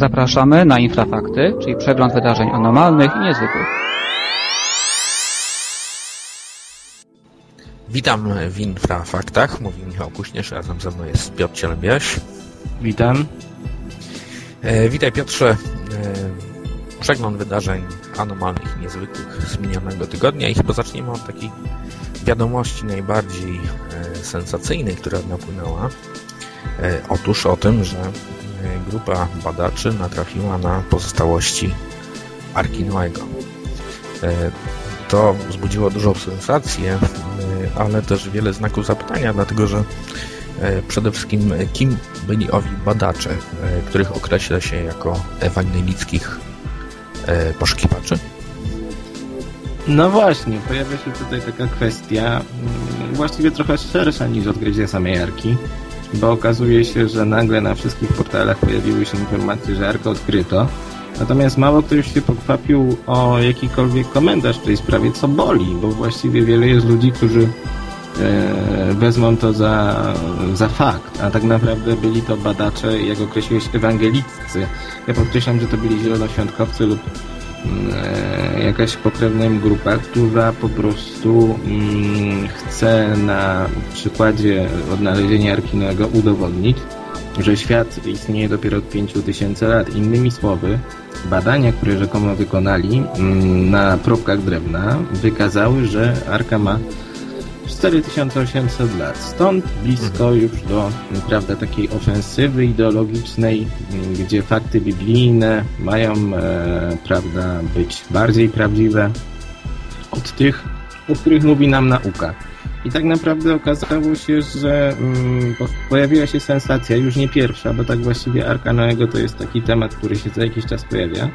Zapraszamy na Infrafakty, czyli przegląd wydarzeń anormalnych i niezwykłych. Witam w Infrafaktach, mówi Michał Kuśnierz, razem ze mną jest Piotr Cielebiaś. Witam. E, witaj Piotrze. E, przegląd wydarzeń anormalnych i niezwykłych z minionego tygodnia i chyba zaczniemy od takiej wiadomości najbardziej e, sensacyjnej, która napłynęła. E, otóż o tym, że grupa badaczy natrafiła na pozostałości Arki Noego. E, to wzbudziło dużą sensację, ale też wiele znaków zapytania, dlatego że przede wszystkim kim byli owi badacze, których określa się jako ewangelickich poszukiwaczy? No właśnie, pojawia się tutaj taka kwestia mm, właściwie trochę szersza niż odkrycie samej Arki, bo okazuje się, że nagle na wszystkich portalach pojawiły się informacje, że Arkę odkryto, natomiast mało ktoś się pokwapił o jakikolwiek komentarz w tej sprawie, co boli, bo właściwie wiele jest ludzi, którzy e, wezmą to za, za fakt, a tak naprawdę byli to badacze, jak określiłeś, ewangeliccy. Ja podkreślam, że to byli zielonoświątkowcy lub jakaś pokrewna im grupa, która po prostu mm, chce na przykładzie odnalezienia Arkinego udowodnić, że świat istnieje dopiero od 5000 lat. Innymi słowy, badania, które rzekomo wykonali mm, na próbkach drewna wykazały, że Arka ma 4800 lat. Stąd blisko mhm. już do prawda, takiej ofensywy ideologicznej, gdzie fakty biblijne mają e, prawda, być bardziej prawdziwe od tych, o których mówi nam nauka. I tak naprawdę okazało się, że mm, pojawiła się sensacja, już nie pierwsza, bo tak właściwie Arka Noego to jest taki temat, który się za jakiś czas pojawia.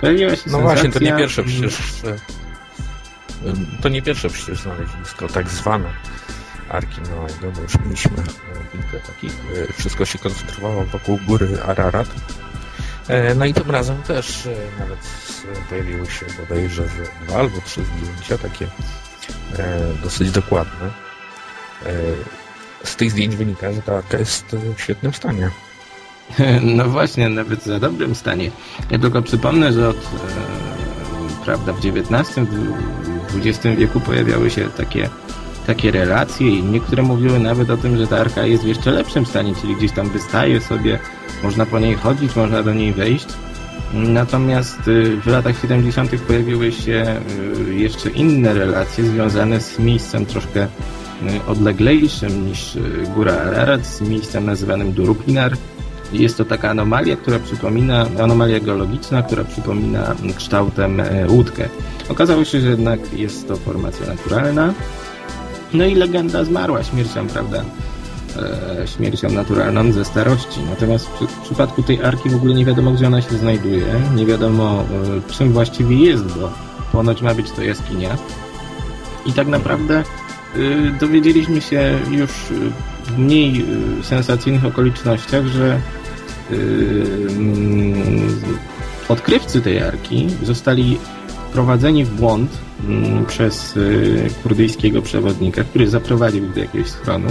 Pojawiła się no sensacja... No właśnie, to nie pierwsze przecież to nie pierwsze przecież znalezisko, tak zwane Arki Noego, bo już mieliśmy kilka takich. E, wszystko się koncentrowało wokół góry Ararat. E, no i tym razem też e, nawet pojawiły się bodajże dwa albo trzy zdjęcia, takie dosyć dokładne. Z tych zdjęć wynika, że ta arka jest w świetnym stanie. No właśnie, nawet za dobrym stanie. Ja tylko przypomnę, że od prawda, w XIX, XX wieku pojawiały się takie, takie relacje i niektóre mówiły nawet o tym, że ta arka jest w jeszcze lepszym stanie, czyli gdzieś tam wystaje sobie, można po niej chodzić, można do niej wejść. Natomiast y, w latach 70. pojawiły się y, jeszcze inne relacje związane z miejscem troszkę y, odleglejszym niż Góra Ararat, z miejscem nazywanym Durupinar, jest to taka anomalia, która przypomina, anomalia geologiczna, która przypomina kształtem e, łódkę. Okazało się, że jednak jest to formacja naturalna. No i legenda zmarła śmiercią, prawda? E, śmiercią naturalną ze starości. Natomiast w, przypadku tej arki w ogóle nie wiadomo, gdzie ona się znajduje. Nie wiadomo, e, czym właściwie jest, bo ponoć ma być to jaskinia. I tak naprawdę dowiedzieliśmy się już mniej y, sensacyjnych okolicznościach, że y, mm, odkrywcy tej arki zostali prowadzeni w błąd mm, przez y, kurdyjskiego przewodnika, który zaprowadził ich do jakiegoś schronu,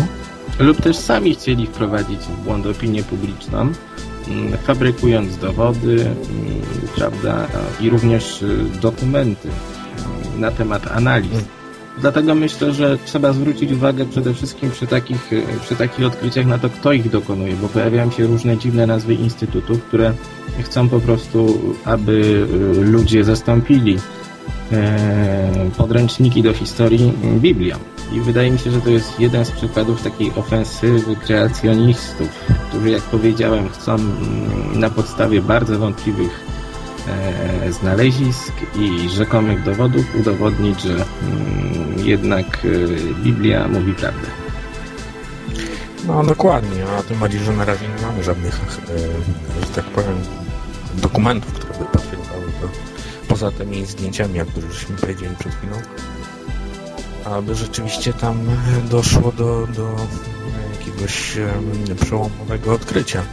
lub też sami chcieli wprowadzić w błąd opinię publiczną, mm, fabrykując dowody, prawda, i również dokumenty na temat analiz Dlatego myślę, że trzeba zwrócić uwagę przede wszystkim przy takich, przy takich odkryciach na to, kto ich dokonuje, bo pojawiają się różne dziwne nazwy instytutów, które chcą po prostu, aby y, ludzie zastąpili e, podręczniki do historii Biblią. I wydaje mi się, że to jest jeden z przykładów takiej ofensywy kreacjonistów, którzy, jak powiedziałem, chcą mm, na podstawie bardzo wątpliwych znalezisk i rzekomych dowodów udowodnić, że mm, jednak e, Biblia mówi prawdę. No dokładnie, a tym bardziej, że na razie nie mamy żadnych, e, że tak powiem, dokumentów, które by potwierdzały to, poza tymi zdjęciami, o których żeśmy powiedzieli przed chwilą, aby rzeczywiście tam doszło do, do jakiegoś przełomowego odkrycia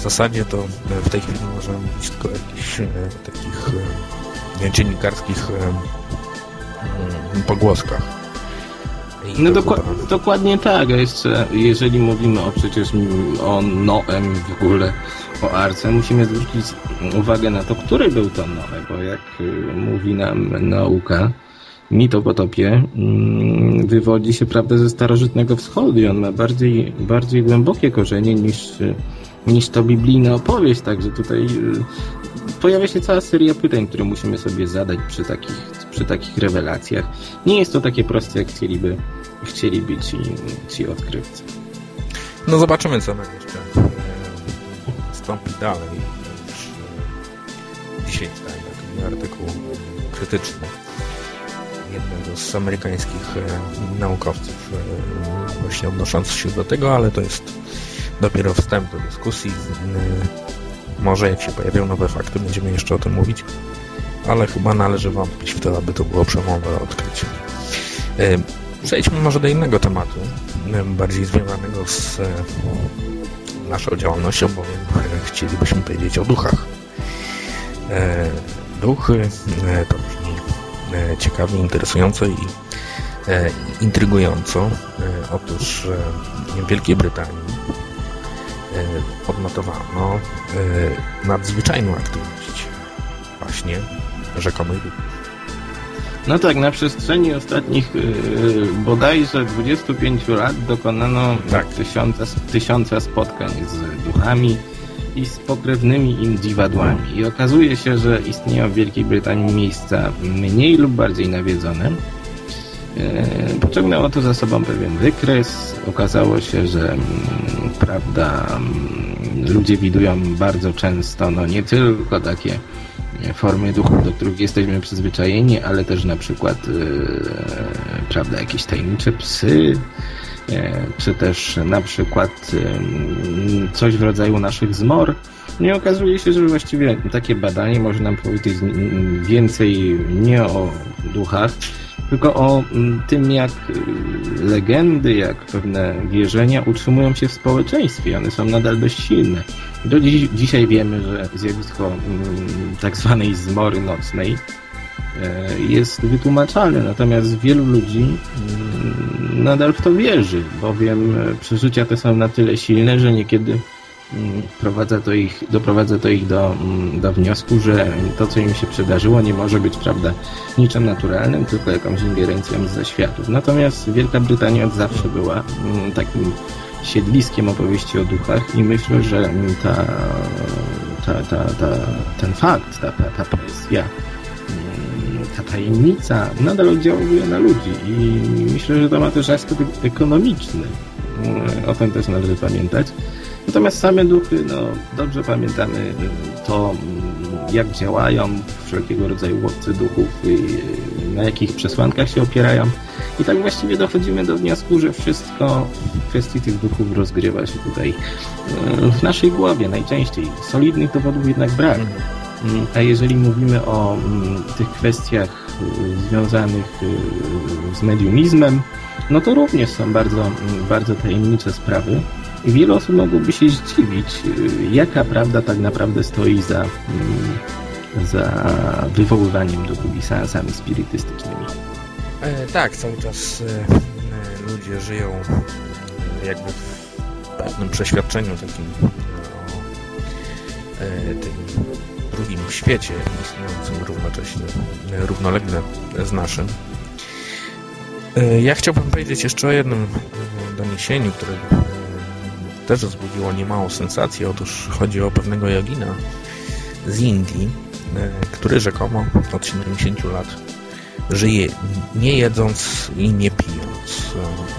w zasadzie to w tej chwili możemy mówić tylko o jakichś e, takich e, dziennikarskich e, mm, pogłoskach. no doku- dokładnie tak, a jeszcze jeżeli mówimy o przecież o Noem w ogóle, o arce, musimy zwrócić uwagę na to, który był to Noe, bo jak y, mówi nam nauka, mit o potopie mm, wywodzi się prawda ze starożytnego wschodu i on ma bardziej, bardziej głębokie korzenie niż, y, niż to biblijna opowieść, także tutaj y, pojawia się cała seria pytań, które musimy sobie zadać przy takich, przy takich rewelacjach. Nie jest to takie proste, jak chcieliby, chcieliby ci, ci odkrywcy. No zobaczymy, co nam jeszcze e, stąpi dalej. E, dzisiaj czytałem taki artykuł krytyczny jednego z amerykańskich e, naukowców e, właśnie odnoszący się do tego, ale to jest dopiero wstęp do dyskusji. E, może jak się pojawią nowe fakty, będziemy jeszcze o tym mówić, ale chyba należy wątpić w to, aby to było przełomowe odkrycie. E, Przejdźmy może do innego tematu, e, bardziej związanego z naszą działalnością, bowiem chcielibyśmy powiedzieć o duchach. Duchy to brzmi ciekawie, interesująco i intrygująco. Otóż w Wielkiej Brytanii odnotowano e, nadzwyczajną aktywność właśnie rzekomych duchów. No tak, na przestrzeni ostatnich yy, bodajże 25 lat dokonano Tak. tysiąca, tysiąca spotkań z duchami i z pokrewnymi im dziwadłami. I okazuje się, że istnieją w Wielkiej Brytanii miejsca mniej lub bardziej nawiedzone. Yy, Pociągnęło to za sobą pewien wykres. Okazało się, że mm, prawda, mm, ludzie widują bardzo często, no nie tylko takie formy duchów, do których jesteśmy przyzwyczajeni, ale też na przykład e, prawda, jakieś tajemnicze psy, e, czy też na przykład e, coś w rodzaju naszych zmor. No I okazuje się, że właściwie takie badanie może nam powiedzieć mm, więcej nie o duchach, tylko o mm, tym, jak y, legendy, jak pewne wierzenia utrzymują się w społeczeństwie. One są nadal dość silne. Do dziś, dzisiaj wiemy, że zjawisko mm, tak zwanej zmory nocnej e, jest wytłumaczalne, natomiast wielu ludzi mm, nadal w to wierzy, bowiem e, przeżycia te są na tyle silne, że niekiedy Prowadza to ich, doprowadza to ich do, mm, do wniosku, że to, co im się przydarzyło, nie może być, prawda, niczym naturalnym, tylko jakąś ingerencją z zaświatów. Natomiast Wielka Brytania od zawsze była mm, takim siedliskiem opowieści o duchach i myślę, że mm, ta, ta, ta, ta, ten fakt, ta, ta, ta presja, mm, ta tajemnica nadal oddziałuje na ludzi i myślę, że to ma też aspekt ekonomiczny. Mm, O tym też należy pamiętać. Natomiast same duchy, no dobrze pamiętamy to, jak działają wszelkiego rodzaju łowcy duchów, i na jakich przesłankach się opierają. I tak właściwie dochodzimy do wniosku, że wszystko w kwestii tych duchów rozgrywa się tutaj e, w naszej głowie najczęściej. Solidnych dowodów jednak brak. Mm, A jeżeli mówimy o mm, tych kwestiach y, związanych y, z mediumizmem, no to również są bardzo, mm, bardzo tajemnicze sprawy. I wiele osób mogłoby się zdziwić, y, jaka prawda tak naprawdę stoi za, mm, za wywoływaniem duchów i seansami spirytystycznymi. E, tak, cały czas e, e, ludzie żyją e, jakby w pewnym przeświadczeniu takim o e, tym drugim świecie istniejącym równocześnie, równolegle z naszym. Ja chciałbym powiedzieć jeszcze o jednym doniesieniu, które też wzbudziło niemałą sensację. Otóż chodzi o pewnego jogina z Indii, e, który rzekomo od 70 lat żyje nie jedząc i nie pijąc,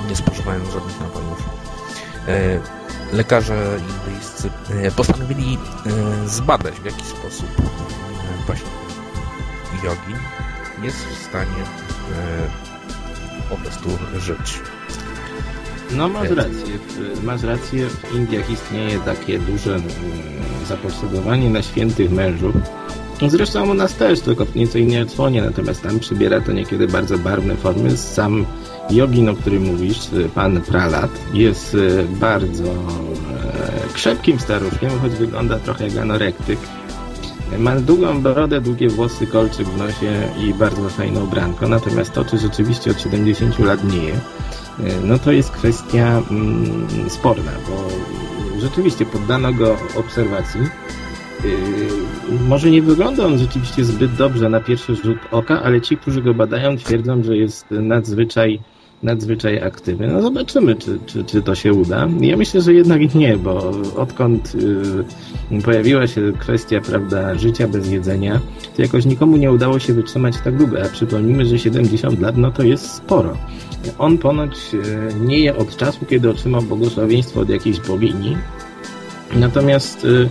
e, nie spożywając żadnych napojów. E, Lekarze indyjscy postanowili zbadać w jaki sposób właśnie jogin jest w stanie po prostu żyć. No masz rację, masz rację, w Indiach istnieje takie duże mm, zapotrzebowanie na świętych mężów. Zresztą u nas też, tylko w nieco innej odsłonie, natomiast tam przybiera to niekiedy bardzo barwne formy. Sam jogin, o którym mówisz, pan Pralat, jest e, bardzo e, krzepkim staruszkiem, choć wygląda trochę jak anorektyk. Ma długą brodę, długie włosy, kolczyk w nosie i bardzo fajną branko, natomiast to, czy rzeczywiście od 70 lat nie je, no to jest kwestia mm, sporna, bo rzeczywiście poddano go obserwacji. Yy, może nie wygląda on rzeczywiście zbyt dobrze na pierwszy rzut oka, ale ci, którzy go badają, twierdzą, że jest nadzwyczaj, nadzwyczaj aktywny. No zobaczymy, czy, czy, czy to się uda. Ja myślę, że jednak nie, bo odkąd yy, pojawiła się kwestia prawda, życia bez jedzenia, to jakoś nikomu nie udało się wytrzymać tak długo. A przypomnijmy, że 70 lat no to jest sporo. On ponoć yy, nie je od czasu, kiedy otrzymał błogosławieństwo od jakiejś bogini. Natomiast yy,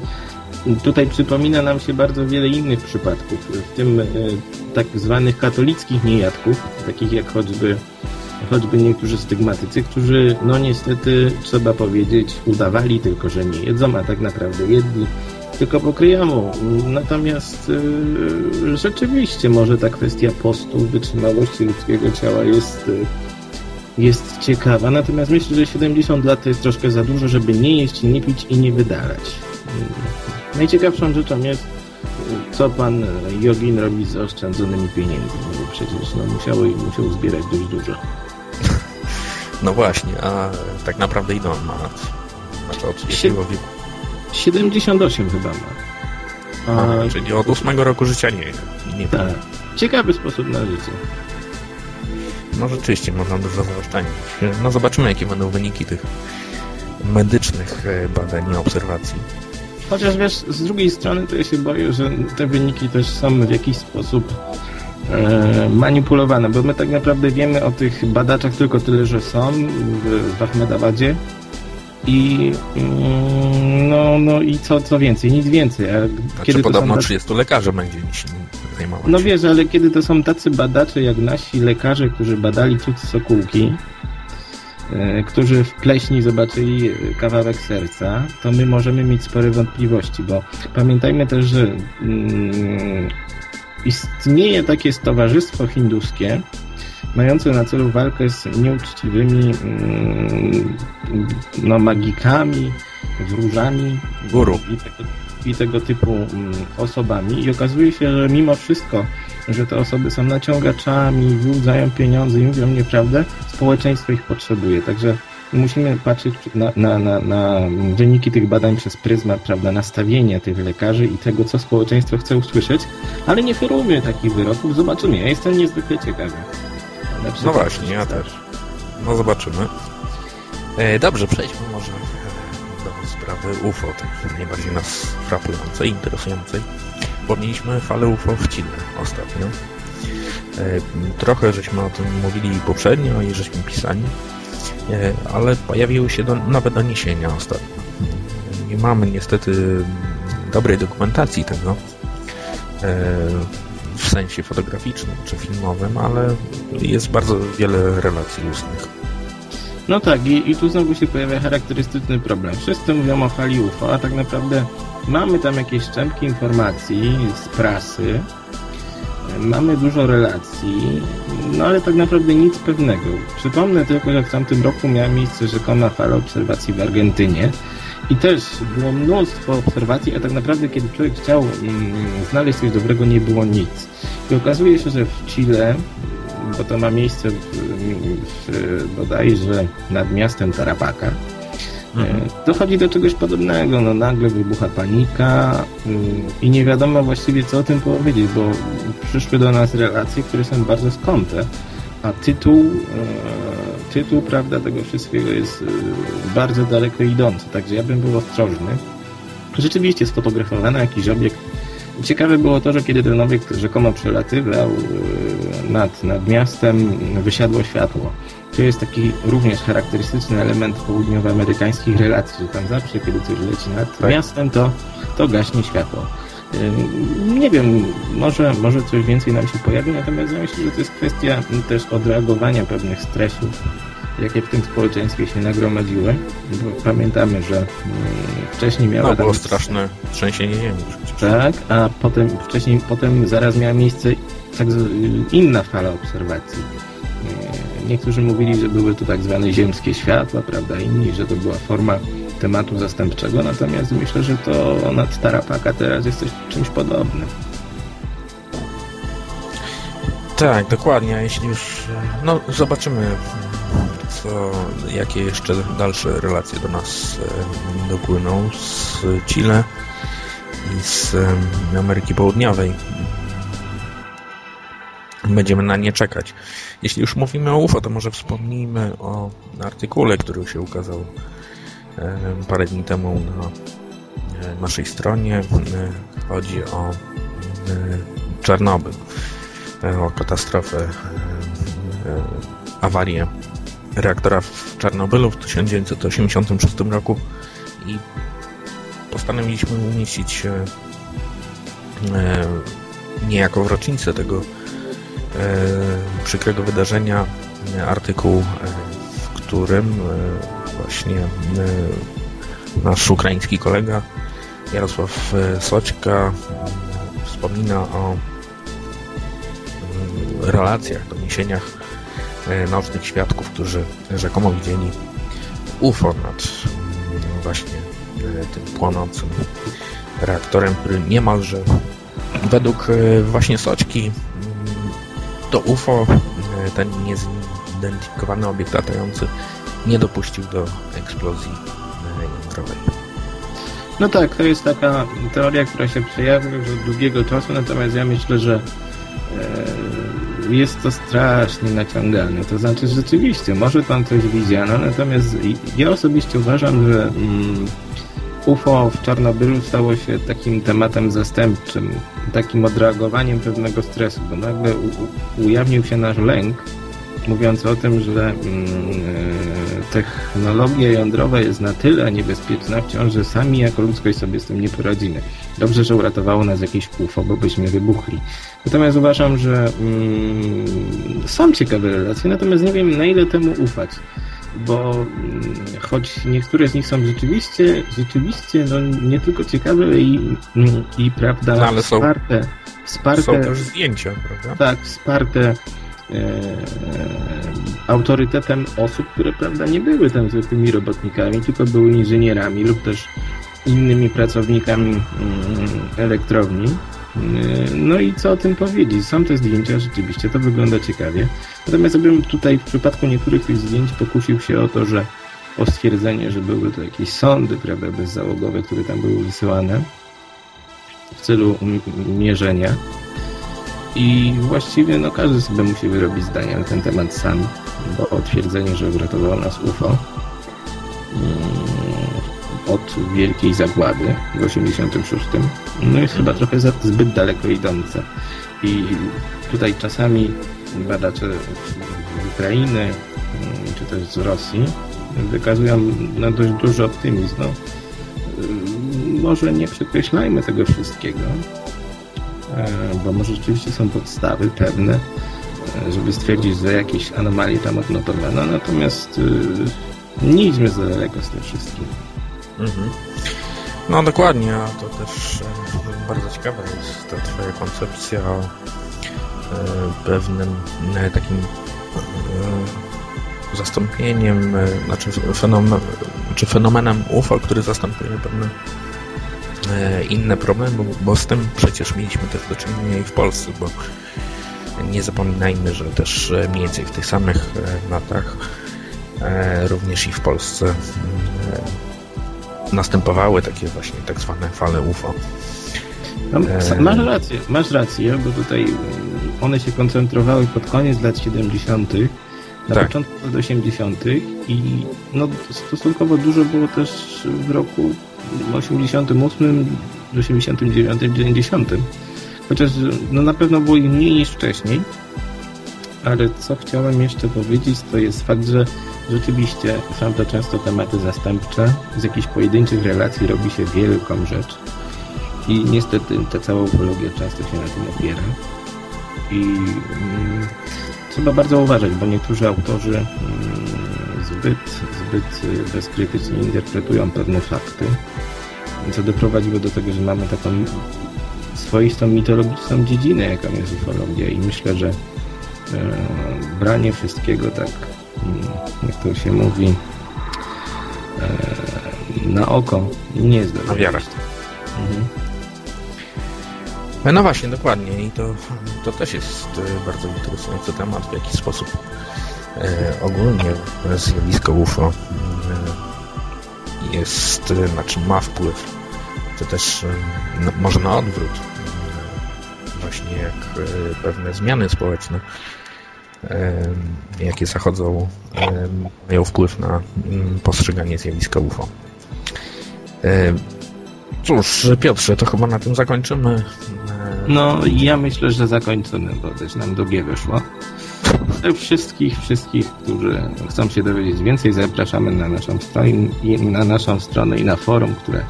Tutaj przypomina nam się bardzo wiele innych przypadków, w tym e, tak zwanych katolickich niejadków, takich jak choćby, choćby niektórzy stygmatycy, którzy, no niestety, trzeba powiedzieć, udawali tylko, że nie jedzą, a tak naprawdę jedli tylko po kryjomu. Natomiast e, rzeczywiście może ta kwestia postu, wytrzymałości ludzkiego ciała jest, e, jest ciekawa, natomiast myślę, że 70 lat to jest troszkę za dużo, żeby nie jeść, nie pić i nie wydalać. Najciekawszą rzeczą jest, co pan Jogin robi z oszczędzonymi pieniędzmi, bo przecież no, musiał, musiał zbierać dość dużo. No właśnie, a tak naprawdę ile on ma lat? Znaczy od jakiego wieku? 78 chyba ma. A, a, czyli od 8 roku życia nie, nie Tak. Ciekawy sposób na życie. No rzeczywiście, można dużo zaoszczędzić. No zobaczymy, jakie będą wyniki tych medycznych e, badań i obserwacji. Chociaż wiesz, z drugiej strony to ja się boję, że te wyniki też są w jakiś sposób manipulowane, bo my tak naprawdę wiemy o tych badaczach tylko tyle, że są w, Ahmedabadzie i mm, no, no i co, co więcej, nic więcej. A znaczy, kiedy podobno tacy... 30 lekarzy będzie się zajmować. No wiesz, ale kiedy to są tacy badacze jak nasi lekarze, którzy badali cud sokółki, E, którzy w pleśni zobaczyli kawałek serca, to my możemy mieć spore wątpliwości, bo pamiętajmy też, że mm, istnieje takie stowarzystwo hinduskie, mające na celu walkę z nieuczciwymi mm, no, magikami, wróżami Guru. I, tego, i tego typu mm, osobami. I okazuje się, że mimo wszystko że te osoby są naciągaczami, wyłudzają pieniądze i mówią nieprawdę, społeczeństwo ich potrzebuje. Także musimy patrzeć na, na, na, na wyniki tych badań przez pryzmat, prawda, nastawienia tych lekarzy i tego, co społeczeństwo chce usłyszeć, ale nie ferujmy takich wyroków, zobaczymy. Ja jestem niezwykle ciekawy. No właśnie, ja też. No zobaczymy. E, dobrze, przejdźmy może do sprawy UFO, tej najbardziej nas frapującej, interesującej bo mieliśmy falę UFO w Chile ostatnio. E, trochę żeśmy o tym mówili poprzednio i żeśmy pisali, e, ale pojawiły się do, nowe doniesienia ostatnio. Nie mamy niestety dobrej dokumentacji tego e, w sensie fotograficznym czy filmowym, ale jest bardzo wiele relacji ustnych. No tak, i, i tu znowu się pojawia charakterystyczny problem. Wszyscy mówią o fali UFO, a tak naprawdę Mamy tam jakieś szczępki informacji z prasy, mamy dużo relacji, no ale tak naprawdę nic pewnego. Przypomnę tylko, że w tamtym roku miała miejsce rzekoma fala obserwacji w Argentynie i też było mnóstwo obserwacji, a tak naprawdę kiedy człowiek chciał mm, znaleźć coś dobrego, nie było nic. I okazuje się, że w Chile, bo to ma miejsce w, w, bodajże nad miastem Tarapaka, Mhm. Dochodzi do czegoś podobnego, no nagle wybucha panika mm, i nie wiadomo właściwie co o tym powiedzieć, bo przyszły do nas relacje, które są bardzo skąpe, a tytuł, e, tytuł prawda, tego wszystkiego jest e, bardzo daleko idący, także ja bym był ostrożny. Rzeczywiście sfotografowano jakiś obiekt. Ciekawe było to, że kiedy ten obiekt rzekomo przelatywał e, nad, nad miastem, wysiadło światło. To jest taki również charakterystyczny element południowoamerykańskich relacji, że tam zawsze, kiedy coś leci nad tak. miastem, to, to gaśnie światło. Nie wiem, może, może coś więcej nam się pojawi, natomiast ja myślę, że to jest kwestia też odreagowania pewnych stresów, jakie w tym społeczeństwie się nagromadziły. Bo pamiętamy, że wcześniej miała... No, było straszne trzęsienie ziemi przecież. Tak, a potem, wcześniej, potem zaraz miała miejsce tak, inna fala obserwacji Niektórzy mówili, że były to tak zwane ziemskie światła, prawda? Inni, że to była forma tematu zastępczego, natomiast myślę, że to nad Tarapaka teraz jest coś, czymś podobnym. Tak, dokładnie. Jeśli już, no zobaczymy co, jakie jeszcze dalsze relacje do nas e, dopłyną z Chile i z e, Ameryki Południowej. Będziemy na nie czekać. Jeśli już mówimy o UFO, to może wspomnijmy o artykule, który się ukazał e, parę dni temu na naszej stronie. Chodzi o Czarnobyl, o katastrofę E, awarię reaktora w Czarnobylu w 1986 roku i postanowiliśmy umieścić e, e, niejako w rocznicę tego przykrego wydarzenia artykuł, w którym właśnie nasz ukraiński kolega Jarosław Soćka wspomina o relacjach, doniesieniach E, nocnych świadków, którzy rzekomo widzieli UFO nad mm, właśnie e, tym płonącym reaktorem, który niemalże według e, właśnie Soćki mm, to UFO, ten niezidentyfikowany obiekt latający nie dopuścił do eksplozji jądrowej. No tak, to jest taka teoria, która się przejawia już od długiego czasu, natomiast ja myślę, że jest to strasznie naciągane. To znaczy, rzeczywiście, może tam coś widziano, natomiast ja osobiście uważam, że mm, UFO w Czarnobylu stało się takim tematem zastępczym, takim odreagowaniem pewnego stresu, bo nagle ujawnił się nasz lęk, mówiąc o tym, że mm, e, technologia jądrowa jest na tyle niebezpieczna wciąż, że sami jako ludzkość sobie z tym nie poradzimy. Dobrze, że uratowało nas jakieś UFO, bo byśmy wybuchli. Natomiast uważam, że mm, są ciekawe relacje, natomiast nie wiem na ile temu ufać. Bo mm, choć niektóre z nich są rzeczywiście, rzeczywiście no, nie tylko ciekawe i, i prawda, no, ale wsparte, są, wsparte. Są też zdjęcia, prawda? Tak, wsparte E, autorytetem osób, które prawda nie były tam zwykłymi robotnikami, tylko były inżynierami lub też innymi pracownikami mm, elektrowni. E, no i co o tym powiedzieć? Są te zdjęcia, rzeczywiście to wygląda ciekawie. Natomiast ja bym tutaj w przypadku niektórych tych zdjęć pokusił się o to, że o stwierdzenie, że były to jakieś sądy, prawda, bezzałogowe, które tam były wysyłane w celu mierzenia. I właściwie no, każdy sobie musi wyrobić zdanie na ten temat sam, bo twierdzenie, że uratowało nas UFO mm, od wielkiej zagłady w 86 no jest chyba trochę zbyt daleko idące. I tutaj czasami badacze z Ukrainy mm, czy też z Rosji wykazują na dość duży optymizm. No, może nie przekreślajmy tego wszystkiego, E, bo może rzeczywiście są podstawy pewne, e, żeby stwierdzić, że jakieś anomalie tam odnotowano, natomiast e, nie idźmy za daleko z tym wszystkim. Mhm. No dokładnie, a to też bardzo ciekawa jest ta twoja koncepcja o pewnym takim zastąpieniem, znaczy fenomen, czy fenomenem UFO, który zastępuje pewne E, inne problemy, bo z tym przecież mieliśmy też do czynienia i w Polsce, bo nie zapominajmy, że też e, mniej więcej w tych samych e, latach również i w Polsce następowały takie właśnie tak zwane fale UFO. No, masz rację, masz rację, bo tutaj one się koncentrowały pod koniec lat 70., na tak. początku lat 80. i no, stosunkowo dużo było też w roku 88, 89, 90. Chociaż no na pewno było ich mniej niż wcześniej. Ale co chciałem jeszcze powiedzieć, to jest fakt, że rzeczywiście są to często tematy zastępcze. Z jakichś pojedynczych relacji robi się wielką rzecz. I niestety ta cała ufologia często się na tym opiera. I mm, trzeba bardzo uważać, bo niektórzy autorzy mm, zbyt, zbyt bezkrytycznie interpretują pewne fakty co doprowadziło do tego, że mamy taką swoistą mitologiczną dziedzinę, jaką jest ufologia i myślę, że branie wszystkiego tak, jak to się mówi, e, na oko nie jest dobre. Na wiarę. Mhm. No właśnie, dokładnie. I to, to też jest e, bardzo interesujący temat, w jaki sposób E, ogólnie zjawisko UFO e, jest, e, znaczy ma wpływ, to też no, może na odwrót, e, właśnie jak e, pewne zmiany społeczne, e, jakie zachodzą, e, mają wpływ na mm, postrzeganie zjawiska UFO. Cóż, Piotrze, to chyba na tym zakończymy. No, ja myślę, że zakończymy, bo też nam G wyszło. Wszystkich, wszystkich, którzy chcą się dowiedzieć więcej, zapraszamy na naszą stronę i na naszą stronę i na forum, które,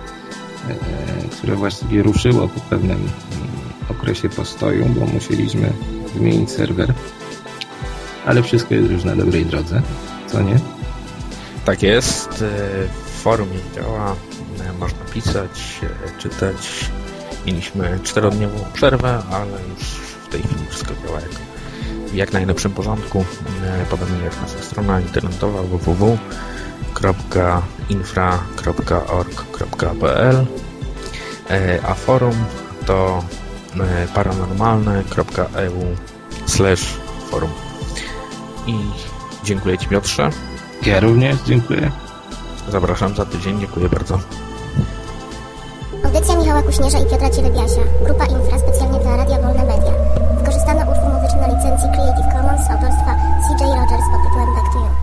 które właściwie ruszyło po pewnym okresie postoju, bo musieliśmy wymienić serwer. Ale wszystko jest już na dobrej drodze, co nie? Tak jest. e, Forum działa. e, Można pisać, e, czytać. Mieliśmy czterodniową przerwę, ale już w tej chwili wszystko działa jak, w jak najlepszym porządku. Podobnie jak nasza strona internetowa www.infra.org.pl e, a forum to E, paranormalne.eu slash forum. I dziękuję Ci Piotrze. Ja również dziękuję. Zapraszam za tydzień, dziękuję bardzo. Audycja Michała Kuśnierza i Piotra Cielebiasia. Grupa Infra specjalnie dla Radia Wolne Media. Wykorzystano utwór muzyczny na licencji Creative Commons autorstwa CJ Rogers pod tytułem Back to You.